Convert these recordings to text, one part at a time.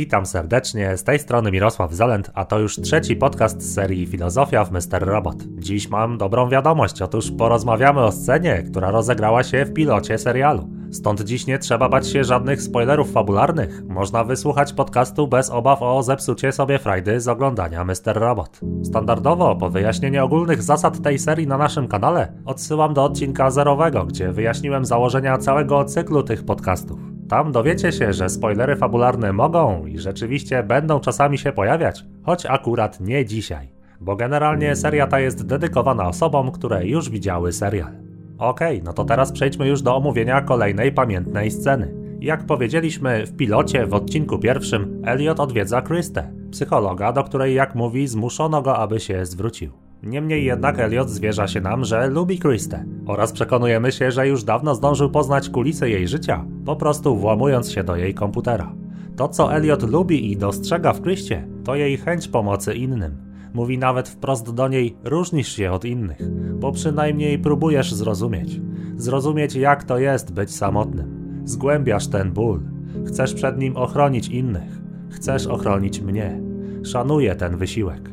Witam serdecznie, z tej strony Mirosław Zalent, a to już trzeci podcast z serii Filozofia w Mr. Robot. Dziś mam dobrą wiadomość, otóż porozmawiamy o scenie, która rozegrała się w pilocie serialu. Stąd dziś nie trzeba bać się żadnych spoilerów fabularnych. Można wysłuchać podcastu bez obaw o zepsucie sobie frajdy z oglądania Mr. Robot. Standardowo, po wyjaśnieniu ogólnych zasad tej serii na naszym kanale, odsyłam do odcinka zerowego, gdzie wyjaśniłem założenia całego cyklu tych podcastów. Tam dowiecie się, że spoilery fabularne mogą i rzeczywiście będą czasami się pojawiać, choć akurat nie dzisiaj, bo generalnie seria ta jest dedykowana osobom, które już widziały serial. Okej, okay, no to teraz przejdźmy już do omówienia kolejnej pamiętnej sceny. Jak powiedzieliśmy w pilocie w odcinku pierwszym, Elliot odwiedza Krystę, psychologa, do której jak mówi zmuszono go, aby się zwrócił. Niemniej jednak Elliot zwierza się nam, że lubi Kristę oraz przekonujemy się, że już dawno zdążył poznać kulisy jej życia, po prostu włamując się do jej komputera. To, co Elliot lubi i dostrzega w Kryście, to jej chęć pomocy innym. Mówi nawet wprost do niej: różnisz się od innych, bo przynajmniej próbujesz zrozumieć. Zrozumieć, jak to jest być samotnym. Zgłębiasz ten ból. Chcesz przed nim ochronić innych. Chcesz ochronić mnie. Szanuję ten wysiłek.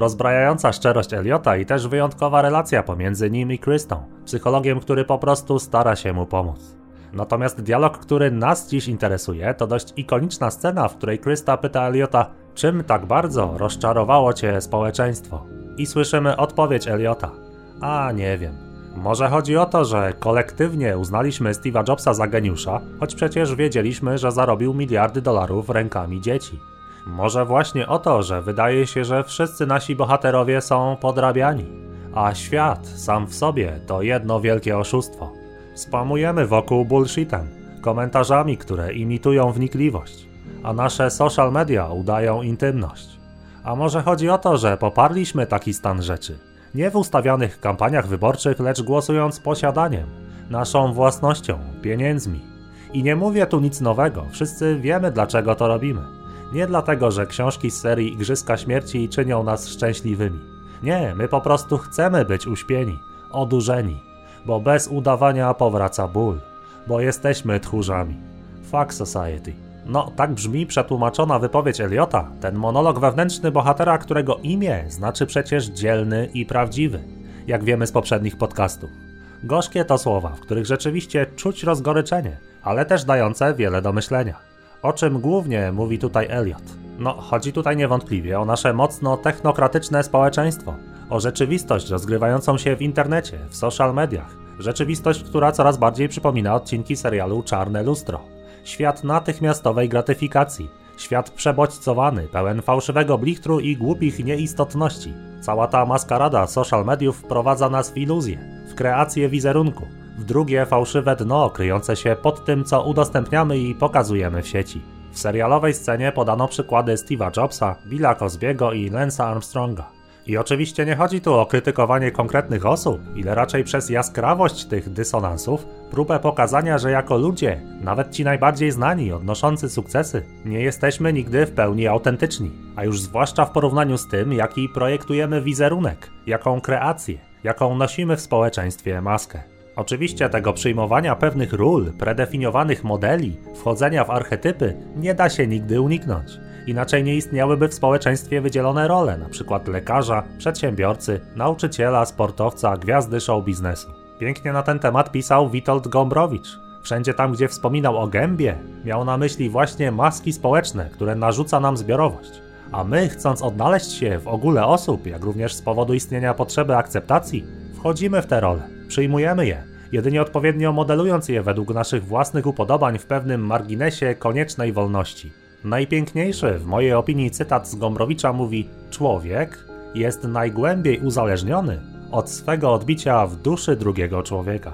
Rozbrajająca szczerość Eliota i też wyjątkowa relacja pomiędzy nim i Krystą, psychologiem, który po prostu stara się mu pomóc. Natomiast dialog, który nas dziś interesuje, to dość ikoniczna scena, w której Krysta pyta Eliota, czym tak bardzo rozczarowało cię społeczeństwo? I słyszymy odpowiedź Eliota. A nie wiem. Może chodzi o to, że kolektywnie uznaliśmy Steve'a Jobsa za geniusza, choć przecież wiedzieliśmy, że zarobił miliardy dolarów rękami dzieci. Może właśnie o to, że wydaje się, że wszyscy nasi bohaterowie są podrabiani, a świat sam w sobie to jedno wielkie oszustwo. Spamujemy wokół bullshitem, komentarzami, które imitują wnikliwość, a nasze social media udają intymność. A może chodzi o to, że poparliśmy taki stan rzeczy, nie w ustawionych kampaniach wyborczych, lecz głosując posiadaniem, naszą własnością, pieniędzmi. I nie mówię tu nic nowego, wszyscy wiemy dlaczego to robimy. Nie dlatego, że książki z serii Igrzyska Śmierci czynią nas szczęśliwymi. Nie, my po prostu chcemy być uśpieni, odurzeni, bo bez udawania powraca ból, bo jesteśmy tchórzami. Fuck society. No, tak brzmi przetłumaczona wypowiedź Eliota, ten monolog wewnętrzny bohatera, którego imię znaczy przecież dzielny i prawdziwy, jak wiemy z poprzednich podcastów. Gorzkie to słowa, w których rzeczywiście czuć rozgoryczenie, ale też dające wiele do myślenia. O czym głównie mówi tutaj Elliot? No, chodzi tutaj niewątpliwie o nasze mocno technokratyczne społeczeństwo, o rzeczywistość rozgrywającą się w internecie, w social mediach, rzeczywistość, która coraz bardziej przypomina odcinki serialu Czarne Lustro. Świat natychmiastowej gratyfikacji, świat przebodźcowany, pełen fałszywego blichtru i głupich nieistotności. Cała ta maskarada social mediów wprowadza nas w iluzję, w kreację wizerunku, w drugie fałszywe dno kryjące się pod tym, co udostępniamy i pokazujemy w sieci. W serialowej scenie podano przykłady Steve'a Jobsa, Billa Cosbiego i Lensa Armstronga. I oczywiście nie chodzi tu o krytykowanie konkretnych osób, ile raczej przez jaskrawość tych dysonansów, próbę pokazania, że jako ludzie, nawet ci najbardziej znani, odnoszący sukcesy, nie jesteśmy nigdy w pełni autentyczni, a już zwłaszcza w porównaniu z tym, jaki projektujemy wizerunek, jaką kreację, jaką nosimy w społeczeństwie maskę. Oczywiście tego przyjmowania pewnych ról, predefiniowanych modeli, wchodzenia w archetypy nie da się nigdy uniknąć. Inaczej nie istniałyby w społeczeństwie wydzielone role, np. lekarza, przedsiębiorcy, nauczyciela, sportowca, gwiazdy show biznesu. Pięknie na ten temat pisał Witold Gombrowicz. Wszędzie tam, gdzie wspominał o gębie, miał na myśli właśnie maski społeczne, które narzuca nam zbiorowość. A my, chcąc odnaleźć się w ogóle osób, jak również z powodu istnienia potrzeby akceptacji, wchodzimy w te role, przyjmujemy je, jedynie odpowiednio modelując je według naszych własnych upodobań w pewnym marginesie koniecznej wolności. Najpiękniejszy, w mojej opinii, cytat z Gombrowicza mówi: Człowiek jest najgłębiej uzależniony od swego odbicia w duszy drugiego człowieka.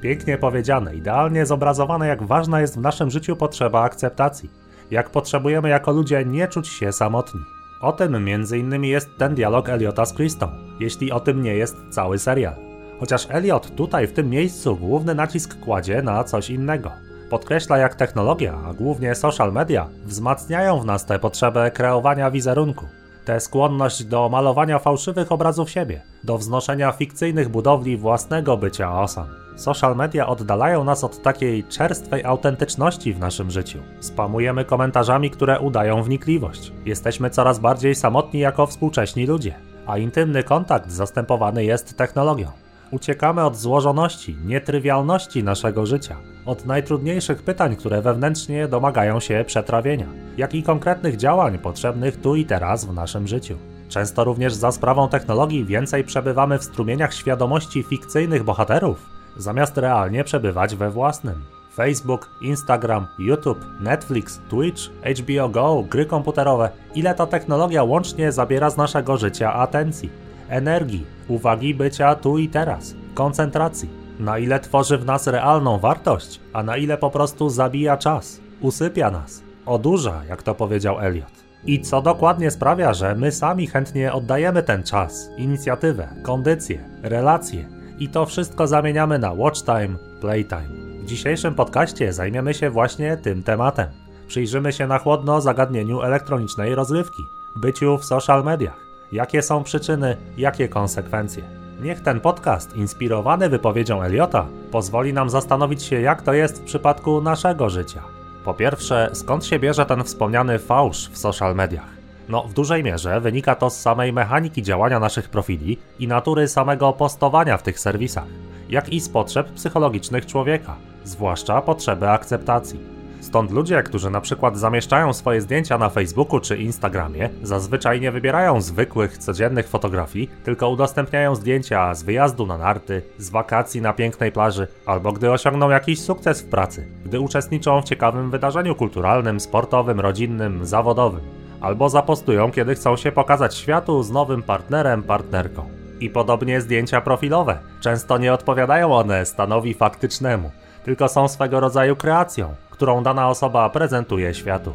Pięknie powiedziane, idealnie zobrazowane, jak ważna jest w naszym życiu potrzeba akceptacji, jak potrzebujemy jako ludzie nie czuć się samotni. O tym innymi jest ten dialog Eliota z Kristą, jeśli o tym nie jest cały serial. Chociaż Elliot tutaj w tym miejscu główny nacisk kładzie na coś innego. Podkreśla jak technologia, a głównie social media, wzmacniają w nas tę potrzebę kreowania wizerunku, tę skłonność do malowania fałszywych obrazów siebie, do wznoszenia fikcyjnych budowli własnego bycia osam. Social media oddalają nas od takiej czerstwej autentyczności w naszym życiu. Spamujemy komentarzami, które udają wnikliwość. Jesteśmy coraz bardziej samotni jako współcześni ludzie, a intymny kontakt zastępowany jest technologią. Uciekamy od złożoności, nietrywialności naszego życia, od najtrudniejszych pytań, które wewnętrznie domagają się przetrawienia, jak i konkretnych działań potrzebnych tu i teraz w naszym życiu. Często również za sprawą technologii więcej przebywamy w strumieniach świadomości fikcyjnych bohaterów, zamiast realnie przebywać we własnym. Facebook, Instagram, YouTube, Netflix, Twitch, HBO Go, gry komputerowe ile ta technologia łącznie zabiera z naszego życia atencji, energii, uwagi bycia tu i teraz, koncentracji. Na ile tworzy w nas realną wartość, a na ile po prostu zabija czas, usypia nas, odurza, jak to powiedział Elliot. I co dokładnie sprawia, że my sami chętnie oddajemy ten czas, inicjatywę, kondycję, relacje i to wszystko zamieniamy na watch time, playtime. W dzisiejszym podcaście zajmiemy się właśnie tym tematem. Przyjrzymy się na chłodno zagadnieniu elektronicznej rozrywki, byciu w social mediach. Jakie są przyczyny, jakie konsekwencje. Niech ten podcast, inspirowany wypowiedzią Eliota, pozwoli nam zastanowić się, jak to jest w przypadku naszego życia. Po pierwsze, skąd się bierze ten wspomniany fałsz w social mediach? No, w dużej mierze wynika to z samej mechaniki działania naszych profili i natury samego postowania w tych serwisach, jak i z potrzeb psychologicznych człowieka, zwłaszcza potrzeby akceptacji. Stąd ludzie, którzy na przykład zamieszczają swoje zdjęcia na Facebooku czy Instagramie, zazwyczaj nie wybierają zwykłych, codziennych fotografii, tylko udostępniają zdjęcia z wyjazdu na narty, z wakacji na pięknej plaży, albo gdy osiągną jakiś sukces w pracy, gdy uczestniczą w ciekawym wydarzeniu kulturalnym, sportowym, rodzinnym, zawodowym, albo zapostują, kiedy chcą się pokazać światu z nowym partnerem, partnerką. I podobnie zdjęcia profilowe. Często nie odpowiadają one stanowi faktycznemu, tylko są swego rodzaju kreacją, którą dana osoba prezentuje światu.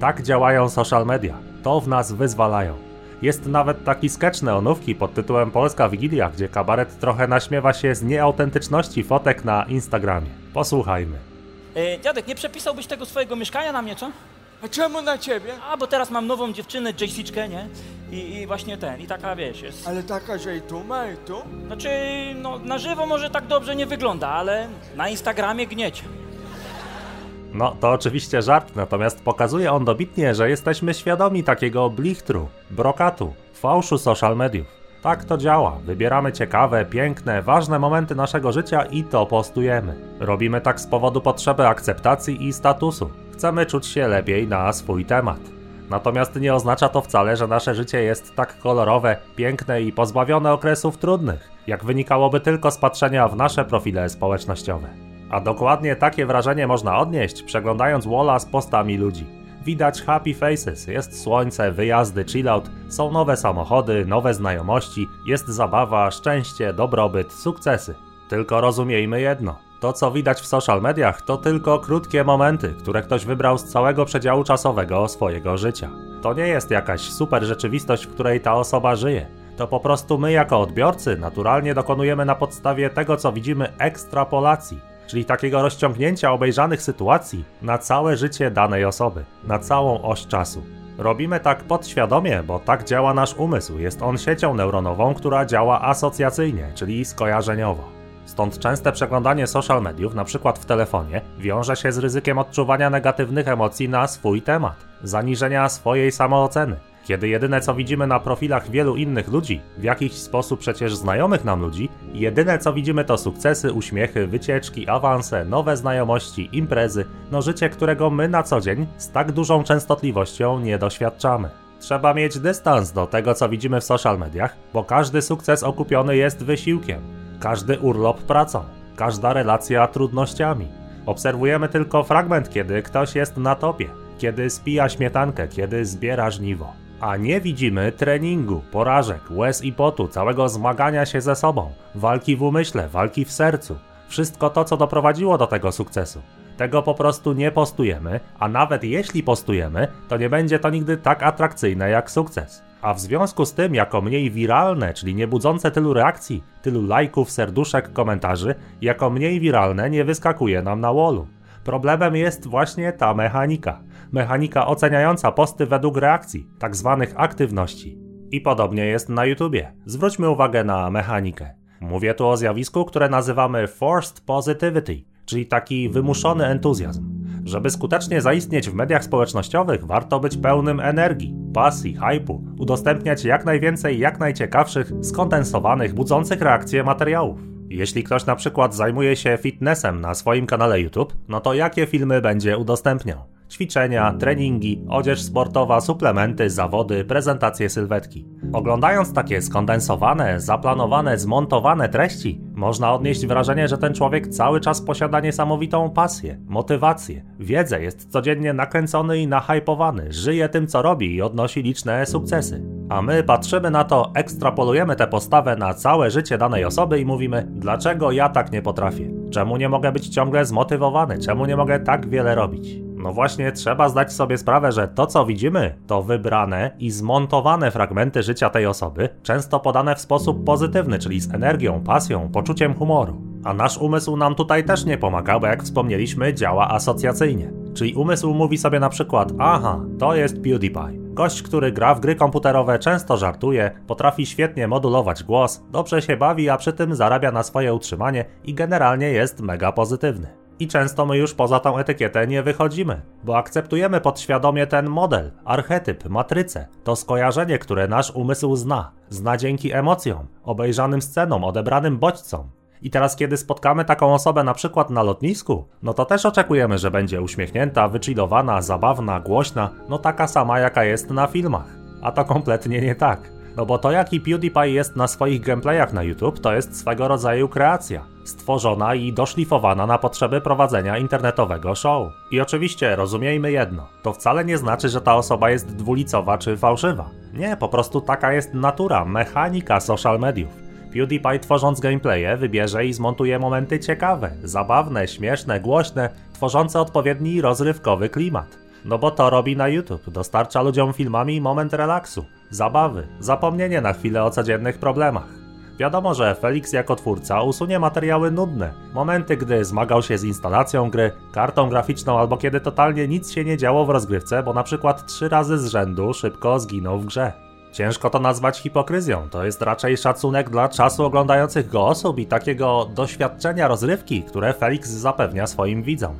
Tak działają social media, to w nas wyzwalają. Jest nawet taki sketch neonówki pod tytułem Polska Wigilia, gdzie kabaret trochę naśmiewa się z nieautentyczności fotek na Instagramie. Posłuchajmy. E, dziadek, nie przepisałbyś tego swojego mieszkania na mnie, co? A czemu na ciebie? A, bo teraz mam nową dziewczynę, Jessiczkę, nie? I, I właśnie ten, i taka, wiesz, jest... Ale taka, że i tu ma, i tu? Znaczy, no, na żywo może tak dobrze nie wygląda, ale na Instagramie gniecie. No, to oczywiście żart, natomiast pokazuje on dobitnie, że jesteśmy świadomi takiego blichtru, brokatu, fałszu social mediów. Tak to działa. Wybieramy ciekawe, piękne, ważne momenty naszego życia i to postujemy. Robimy tak z powodu potrzeby akceptacji i statusu. Chcemy czuć się lepiej na swój temat. Natomiast nie oznacza to wcale, że nasze życie jest tak kolorowe, piękne i pozbawione okresów trudnych, jak wynikałoby tylko z patrzenia w nasze profile społecznościowe. A dokładnie takie wrażenie można odnieść, przeglądając Walla z postami ludzi. Widać happy faces, jest słońce, wyjazdy, chillout, są nowe samochody, nowe znajomości, jest zabawa, szczęście, dobrobyt, sukcesy. Tylko rozumiejmy jedno. To, co widać w social mediach, to tylko krótkie momenty, które ktoś wybrał z całego przedziału czasowego swojego życia. To nie jest jakaś super rzeczywistość, w której ta osoba żyje. To po prostu my, jako odbiorcy, naturalnie dokonujemy na podstawie tego, co widzimy, ekstrapolacji czyli takiego rozciągnięcia obejrzanych sytuacji na całe życie danej osoby, na całą oś czasu. Robimy tak podświadomie, bo tak działa nasz umysł. Jest on siecią neuronową, która działa asocjacyjnie, czyli skojarzeniowo. Stąd częste przeglądanie social mediów, na przykład w telefonie, wiąże się z ryzykiem odczuwania negatywnych emocji na swój temat, zaniżenia swojej samooceny, kiedy jedyne co widzimy na profilach wielu innych ludzi, w jakiś sposób przecież znajomych nam ludzi, jedyne co widzimy to sukcesy, uśmiechy, wycieczki, awanse, nowe znajomości, imprezy, no życie, którego my na co dzień z tak dużą częstotliwością nie doświadczamy. Trzeba mieć dystans do tego, co widzimy w social mediach, bo każdy sukces okupiony jest wysiłkiem, każdy urlop pracą, każda relacja trudnościami. Obserwujemy tylko fragment, kiedy ktoś jest na topie, kiedy spija śmietankę, kiedy zbiera żniwo a nie widzimy treningu, porażek, łez i potu, całego zmagania się ze sobą, walki w umyśle, walki w sercu. Wszystko to, co doprowadziło do tego sukcesu. Tego po prostu nie postujemy, a nawet jeśli postujemy, to nie będzie to nigdy tak atrakcyjne jak sukces. A w związku z tym, jako mniej wiralne, czyli nie budzące tylu reakcji, tylu lajków, serduszek, komentarzy, jako mniej wiralne nie wyskakuje nam na wallu. Problemem jest właśnie ta mechanika. Mechanika oceniająca posty według reakcji, tak zwanych aktywności. I podobnie jest na YouTubie. Zwróćmy uwagę na mechanikę. Mówię tu o zjawisku, które nazywamy forced positivity, czyli taki wymuszony entuzjazm. Żeby skutecznie zaistnieć w mediach społecznościowych, warto być pełnym energii, pasji, hypu, udostępniać jak najwięcej jak najciekawszych, skondensowanych, budzących reakcje materiałów. Jeśli ktoś na przykład zajmuje się fitnessem na swoim kanale YouTube, no to jakie filmy będzie udostępniał? Ćwiczenia, treningi, odzież sportowa, suplementy, zawody, prezentacje sylwetki. Oglądając takie skondensowane, zaplanowane, zmontowane treści, można odnieść wrażenie, że ten człowiek cały czas posiada niesamowitą pasję, motywację, wiedzę, jest codziennie nakręcony i nahypowany, żyje tym co robi i odnosi liczne sukcesy. A my patrzymy na to, ekstrapolujemy tę postawę na całe życie danej osoby i mówimy, dlaczego ja tak nie potrafię? Czemu nie mogę być ciągle zmotywowany? Czemu nie mogę tak wiele robić? No właśnie, trzeba zdać sobie sprawę, że to co widzimy, to wybrane i zmontowane fragmenty życia tej osoby, często podane w sposób pozytywny, czyli z energią, pasją, poczuciem humoru. A nasz umysł nam tutaj też nie pomaga, bo jak wspomnieliśmy, działa asocjacyjnie. Czyli umysł mówi sobie na przykład, aha, to jest PewDiePie. Gość, który gra w gry komputerowe, często żartuje, potrafi świetnie modulować głos, dobrze się bawi, a przy tym zarabia na swoje utrzymanie i generalnie jest mega pozytywny. I często my już poza tą etykietę nie wychodzimy, bo akceptujemy podświadomie ten model, archetyp, matrycę, to skojarzenie, które nasz umysł zna, zna dzięki emocjom, obejrzanym scenom, odebranym bodźcom. I teraz, kiedy spotkamy taką osobę na przykład na lotnisku, no to też oczekujemy, że będzie uśmiechnięta, wychillowana, zabawna, głośna, no taka sama jaka jest na filmach. A to kompletnie nie tak. No bo to jaki PewDiePie jest na swoich gameplayach na YouTube, to jest swego rodzaju kreacja. Stworzona i doszlifowana na potrzeby prowadzenia internetowego show. I oczywiście rozumiejmy jedno, to wcale nie znaczy, że ta osoba jest dwulicowa czy fałszywa. Nie, po prostu taka jest natura, mechanika social mediów. PewDiePie tworząc gameplaye wybierze i zmontuje momenty ciekawe, zabawne, śmieszne, głośne, tworzące odpowiedni rozrywkowy klimat. No bo to robi na YouTube, dostarcza ludziom filmami moment relaksu, zabawy, zapomnienie na chwilę o codziennych problemach. Wiadomo, że Felix jako twórca usunie materiały nudne, momenty, gdy zmagał się z instalacją gry, kartą graficzną albo kiedy totalnie nic się nie działo w rozgrywce, bo na przykład trzy razy z rzędu szybko zginął w grze. Ciężko to nazwać hipokryzją, to jest raczej szacunek dla czasu oglądających go osób i takiego doświadczenia rozrywki, które Felix zapewnia swoim widzom.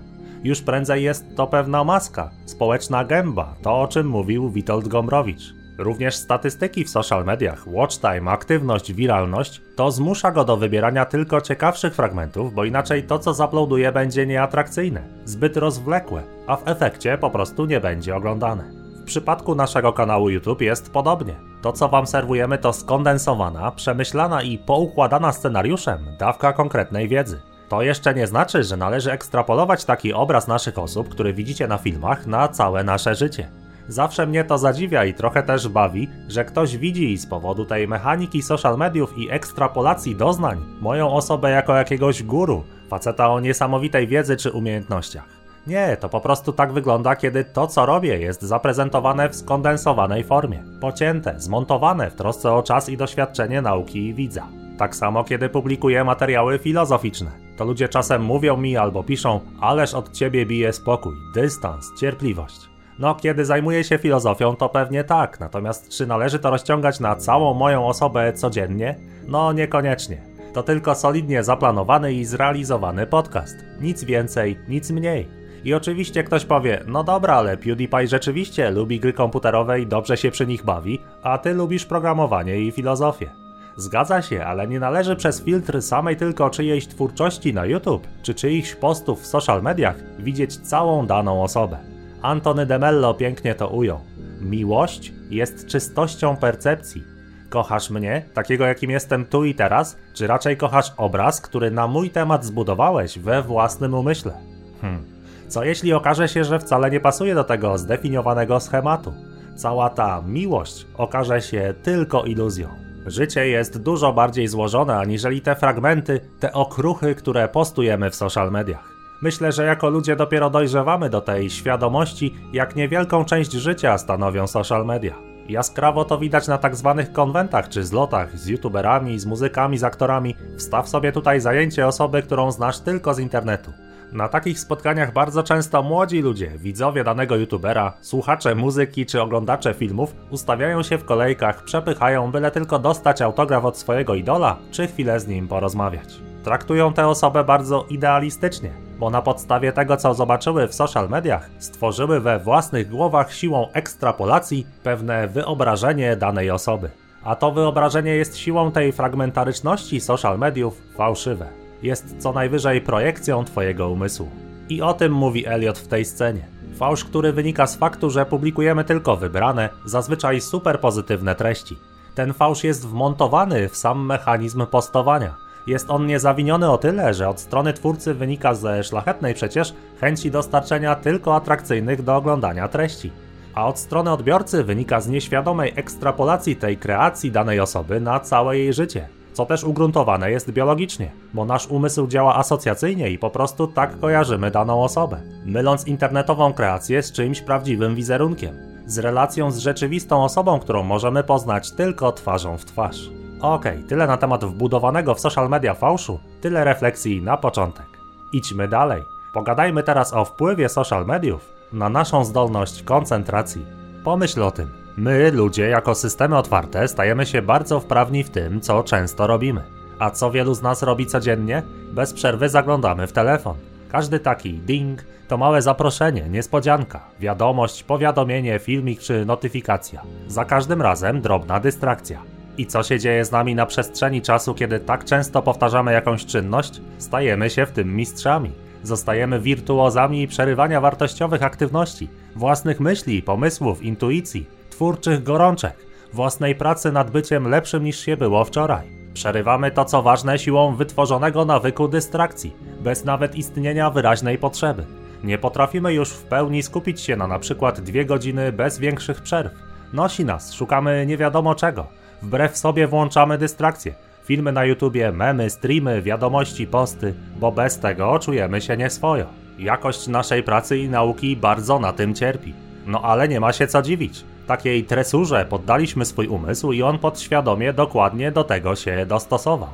Już prędzej jest to pewna maska, społeczna gęba, to o czym mówił Witold Gombrowicz. Również statystyki w social mediach, watch time, aktywność, wiralność, to zmusza go do wybierania tylko ciekawszych fragmentów, bo inaczej to co zaploaduje będzie nieatrakcyjne, zbyt rozwlekłe, a w efekcie po prostu nie będzie oglądane. W przypadku naszego kanału YouTube jest podobnie. To, co Wam serwujemy, to skondensowana, przemyślana i poukładana scenariuszem dawka konkretnej wiedzy. To jeszcze nie znaczy, że należy ekstrapolować taki obraz naszych osób, który widzicie na filmach, na całe nasze życie. Zawsze mnie to zadziwia i trochę też bawi, że ktoś widzi z powodu tej mechaniki social mediów i ekstrapolacji doznań moją osobę jako jakiegoś guru, faceta o niesamowitej wiedzy czy umiejętnościach. Nie, to po prostu tak wygląda, kiedy to, co robię, jest zaprezentowane w skondensowanej formie, pocięte, zmontowane w trosce o czas i doświadczenie nauki i widza. Tak samo, kiedy publikuję materiały filozoficzne. To ludzie czasem mówią mi albo piszą, ależ od ciebie bije spokój, dystans, cierpliwość. No, kiedy zajmuję się filozofią, to pewnie tak, natomiast czy należy to rozciągać na całą moją osobę codziennie? No, niekoniecznie. To tylko solidnie zaplanowany i zrealizowany podcast. Nic więcej, nic mniej. I oczywiście ktoś powie, no dobra, ale PewDiePie rzeczywiście lubi gry komputerowe i dobrze się przy nich bawi, a ty lubisz programowanie i filozofię. Zgadza się, ale nie należy przez filtr samej tylko czyjejś twórczości na YouTube czy czyichś postów w social mediach widzieć całą daną osobę. Antony de Mello pięknie to ujął. Miłość jest czystością percepcji. Kochasz mnie, takiego jakim jestem tu i teraz, czy raczej kochasz obraz, który na mój temat zbudowałeś we własnym umyśle? Hmm. Co jeśli okaże się, że wcale nie pasuje do tego zdefiniowanego schematu? Cała ta miłość okaże się tylko iluzją. Życie jest dużo bardziej złożone aniżeli te fragmenty, te okruchy, które postujemy w social mediach. Myślę, że jako ludzie dopiero dojrzewamy do tej świadomości, jak niewielką część życia stanowią social media. Jaskrawo to widać na tak zwanych konwentach czy zlotach z youtuberami, z muzykami, z aktorami. Wstaw sobie tutaj zajęcie osoby, którą znasz tylko z internetu Na takich spotkaniach bardzo często młodzi ludzie, widzowie danego youtubera, słuchacze muzyki czy oglądacze filmów ustawiają się w kolejkach, przepychają, byle tylko dostać autograf od swojego idola, czy chwilę z nim porozmawiać. Traktują tę osobę bardzo idealistycznie, bo na podstawie tego, co zobaczyły w social mediach, stworzyły we własnych głowach siłą ekstrapolacji pewne wyobrażenie danej osoby. A to wyobrażenie jest siłą tej fragmentaryczności social mediów fałszywe. Jest co najwyżej projekcją Twojego umysłu. I o tym mówi Elliot w tej scenie. Fałsz, który wynika z faktu, że publikujemy tylko wybrane, zazwyczaj super pozytywne treści. Ten fałsz jest wmontowany w sam mechanizm postowania. Jest on niezawiniony o tyle, że od strony twórcy wynika ze szlachetnej przecież chęci dostarczenia tylko atrakcyjnych do oglądania treści. A od strony odbiorcy wynika z nieświadomej ekstrapolacji tej kreacji danej osoby na całe jej życie co też ugruntowane jest biologicznie, bo nasz umysł działa asocjacyjnie i po prostu tak kojarzymy daną osobę, myląc internetową kreację z czymś prawdziwym wizerunkiem, z relacją z rzeczywistą osobą, którą możemy poznać tylko twarzą w twarz. Okej, okay, tyle na temat wbudowanego w social media fałszu, tyle refleksji na początek. Idźmy dalej. Pogadajmy teraz o wpływie social mediów na naszą zdolność koncentracji. Pomyśl o tym. My, ludzie, jako systemy otwarte, stajemy się bardzo wprawni w tym, co często robimy. A co wielu z nas robi codziennie? Bez przerwy zaglądamy w telefon. Każdy taki ding to małe zaproszenie, niespodzianka, wiadomość, powiadomienie, filmik czy notyfikacja. Za każdym razem drobna dystrakcja. I co się dzieje z nami na przestrzeni czasu, kiedy tak często powtarzamy jakąś czynność? Stajemy się w tym mistrzami. Zostajemy wirtuozami przerywania wartościowych aktywności, własnych myśli, pomysłów, intuicji, twórczych gorączek, własnej pracy nad byciem lepszym niż się było wczoraj. Przerywamy to, co ważne, siłą wytworzonego nawyku dystrakcji, bez nawet istnienia wyraźnej potrzeby. Nie potrafimy już w pełni skupić się na przykład dwie godziny bez większych przerw. Nosi nas, szukamy nie wiadomo czego. Wbrew sobie włączamy dystrakcje. Filmy na YouTubie, memy, streamy, wiadomości, posty, bo bez tego czujemy się nieswojo. Jakość naszej pracy i nauki bardzo na tym cierpi. No ale nie ma się co dziwić takiej tresurze poddaliśmy swój umysł i on podświadomie dokładnie do tego się dostosował.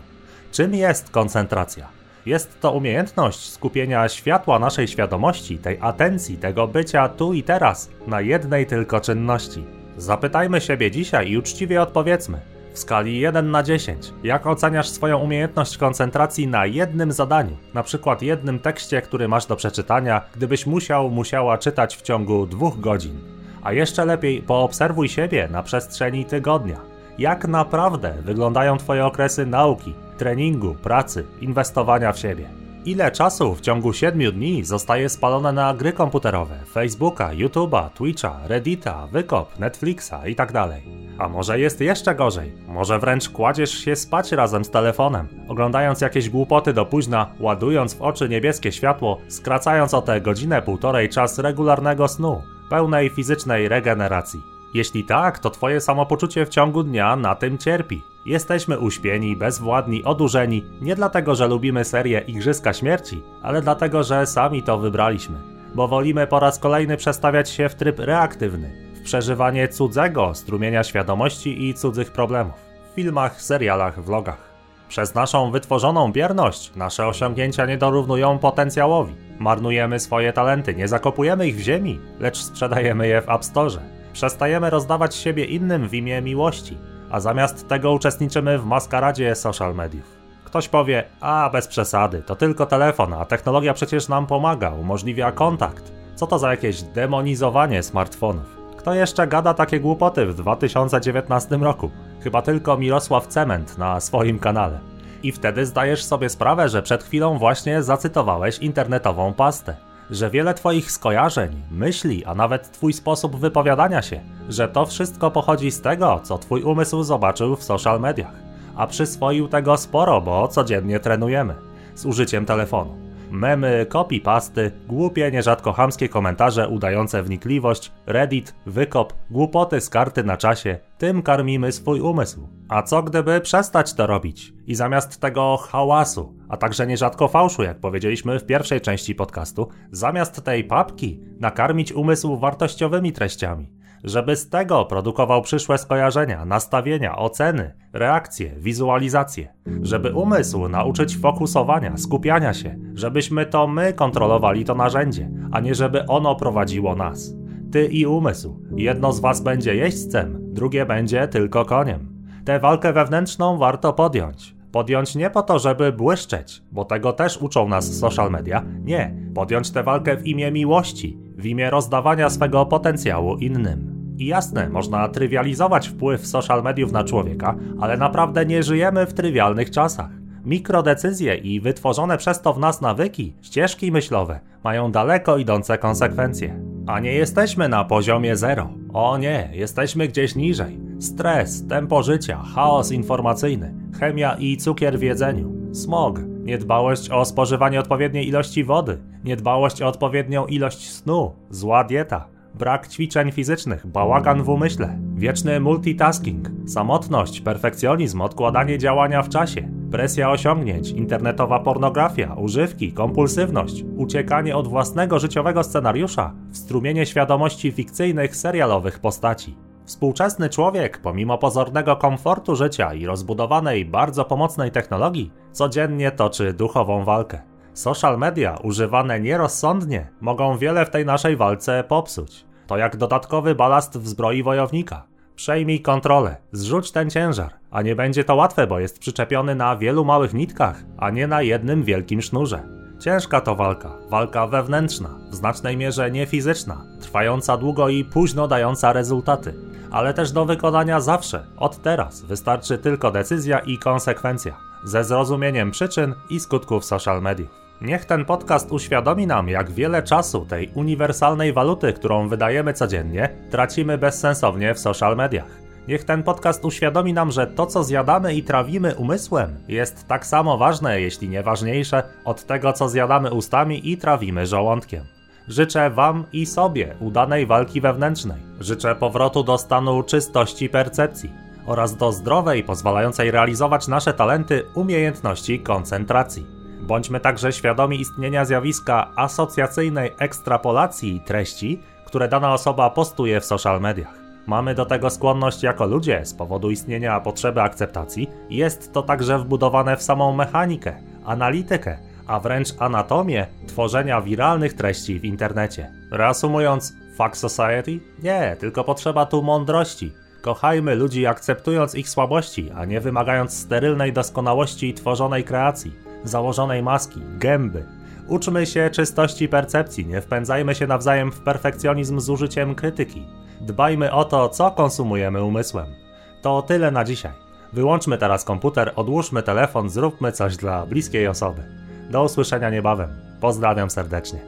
Czym jest koncentracja? Jest to umiejętność skupienia światła naszej świadomości, tej atencji, tego bycia tu i teraz na jednej tylko czynności. Zapytajmy siebie dzisiaj i uczciwie odpowiedzmy. W skali 1 na 10, jak oceniasz swoją umiejętność koncentracji na jednym zadaniu, na przykład jednym tekście, który masz do przeczytania, gdybyś musiał, musiała czytać w ciągu dwóch godzin? A jeszcze lepiej poobserwuj siebie na przestrzeni tygodnia. Jak naprawdę wyglądają Twoje okresy nauki, treningu, pracy, inwestowania w siebie? Ile czasu w ciągu 7 dni zostaje spalone na gry komputerowe, Facebooka, YouTube'a, Twitcha, Reddita, Wykop, Netflixa itd. Tak A może jest jeszcze gorzej? Może wręcz kładziesz się spać razem z telefonem, oglądając jakieś głupoty do późna, ładując w oczy niebieskie światło, skracając o tę godzinę półtorej czas regularnego snu pełnej fizycznej regeneracji. Jeśli tak, to twoje samopoczucie w ciągu dnia na tym cierpi. Jesteśmy uśpieni, bezwładni, odurzeni nie dlatego, że lubimy serię Igrzyska Śmierci, ale dlatego, że sami to wybraliśmy. Bo wolimy po raz kolejny przestawiać się w tryb reaktywny, w przeżywanie cudzego strumienia świadomości i cudzych problemów. W filmach, serialach, vlogach. Przez naszą wytworzoną bierność nasze osiągnięcia nie dorównują potencjałowi. Marnujemy swoje talenty, nie zakopujemy ich w ziemi, lecz sprzedajemy je w App Store. Przestajemy rozdawać siebie innym w imię miłości, a zamiast tego uczestniczymy w maskaradzie social mediów. Ktoś powie, a bez przesady, to tylko telefon, a technologia przecież nam pomaga, umożliwia kontakt. Co to za jakieś demonizowanie smartfonów? Kto jeszcze gada takie głupoty w 2019 roku? Chyba tylko Mirosław Cement na swoim kanale. I wtedy zdajesz sobie sprawę, że przed chwilą właśnie zacytowałeś internetową pastę. Że wiele Twoich skojarzeń, myśli, a nawet Twój sposób wypowiadania się, że to wszystko pochodzi z tego, co Twój umysł zobaczył w social mediach. A przyswoił tego sporo, bo codziennie trenujemy. Z użyciem telefonu. Memy, copy-pasty, głupie, nierzadko chamskie komentarze udające wnikliwość, Reddit, wykop, głupoty z karty na czasie, tym karmimy swój umysł. A co gdyby przestać to robić? I zamiast tego hałasu, a także nierzadko fałszu, jak powiedzieliśmy w pierwszej części podcastu, zamiast tej papki nakarmić umysł wartościowymi treściami. Żeby z tego produkował przyszłe skojarzenia, nastawienia, oceny, reakcje, wizualizacje, żeby umysł nauczyć fokusowania, skupiania się, żebyśmy to my kontrolowali to narzędzie, a nie żeby ono prowadziło nas. Ty i umysł. Jedno z was będzie jeźdźcem, drugie będzie tylko koniem. Tę walkę wewnętrzną warto podjąć. Podjąć nie po to, żeby błyszczeć, bo tego też uczą nas social media. Nie, podjąć tę walkę w imię miłości, w imię rozdawania swego potencjału innym. I jasne, można trywializować wpływ social mediów na człowieka, ale naprawdę nie żyjemy w trywialnych czasach. Mikrodecyzje i wytworzone przez to w nas nawyki, ścieżki myślowe mają daleko idące konsekwencje. A nie jesteśmy na poziomie zero. O nie, jesteśmy gdzieś niżej. Stres, tempo życia, chaos informacyjny, chemia i cukier w jedzeniu, smog, niedbałość o spożywanie odpowiedniej ilości wody, niedbałość o odpowiednią ilość snu, zła dieta, brak ćwiczeń fizycznych, bałagan w umyśle, wieczny multitasking, samotność, perfekcjonizm, odkładanie działania w czasie, presja osiągnięć, internetowa pornografia, używki, kompulsywność, uciekanie od własnego życiowego scenariusza strumienie świadomości fikcyjnych serialowych postaci. Współczesny człowiek, pomimo pozornego komfortu życia i rozbudowanej, bardzo pomocnej technologii, codziennie toczy duchową walkę. Social media, używane nierozsądnie, mogą wiele w tej naszej walce popsuć. To jak dodatkowy balast w zbroi wojownika. Przejmij kontrolę, zrzuć ten ciężar, a nie będzie to łatwe, bo jest przyczepiony na wielu małych nitkach, a nie na jednym wielkim sznurze. Ciężka to walka, walka wewnętrzna, w znacznej mierze nie fizyczna, trwająca długo i późno dająca rezultaty, ale też do wykonania zawsze, od teraz, wystarczy tylko decyzja i konsekwencja, ze zrozumieniem przyczyn i skutków social mediów. Niech ten podcast uświadomi nam, jak wiele czasu tej uniwersalnej waluty, którą wydajemy codziennie, tracimy bezsensownie w social mediach. Niech ten podcast uświadomi nam, że to, co zjadamy i trawimy umysłem, jest tak samo ważne, jeśli nie ważniejsze, od tego, co zjadamy ustami i trawimy żołądkiem. Życzę Wam i sobie udanej walki wewnętrznej. Życzę powrotu do stanu czystości percepcji oraz do zdrowej, pozwalającej realizować nasze talenty umiejętności koncentracji. Bądźmy także świadomi istnienia zjawiska asocjacyjnej ekstrapolacji treści, które dana osoba postuje w social mediach. Mamy do tego skłonność jako ludzie z powodu istnienia potrzeby akceptacji. Jest to także wbudowane w samą mechanikę, analitykę, a wręcz anatomię tworzenia wiralnych treści w internecie. Reasumując, fuck society? Nie, tylko potrzeba tu mądrości. Kochajmy ludzi akceptując ich słabości, a nie wymagając sterylnej doskonałości tworzonej kreacji założonej maski, gęby. Uczmy się czystości percepcji, nie wpędzajmy się nawzajem w perfekcjonizm z użyciem krytyki. Dbajmy o to, co konsumujemy umysłem. To tyle na dzisiaj. Wyłączmy teraz komputer, odłóżmy telefon, zróbmy coś dla bliskiej osoby. Do usłyszenia niebawem. Pozdrawiam serdecznie.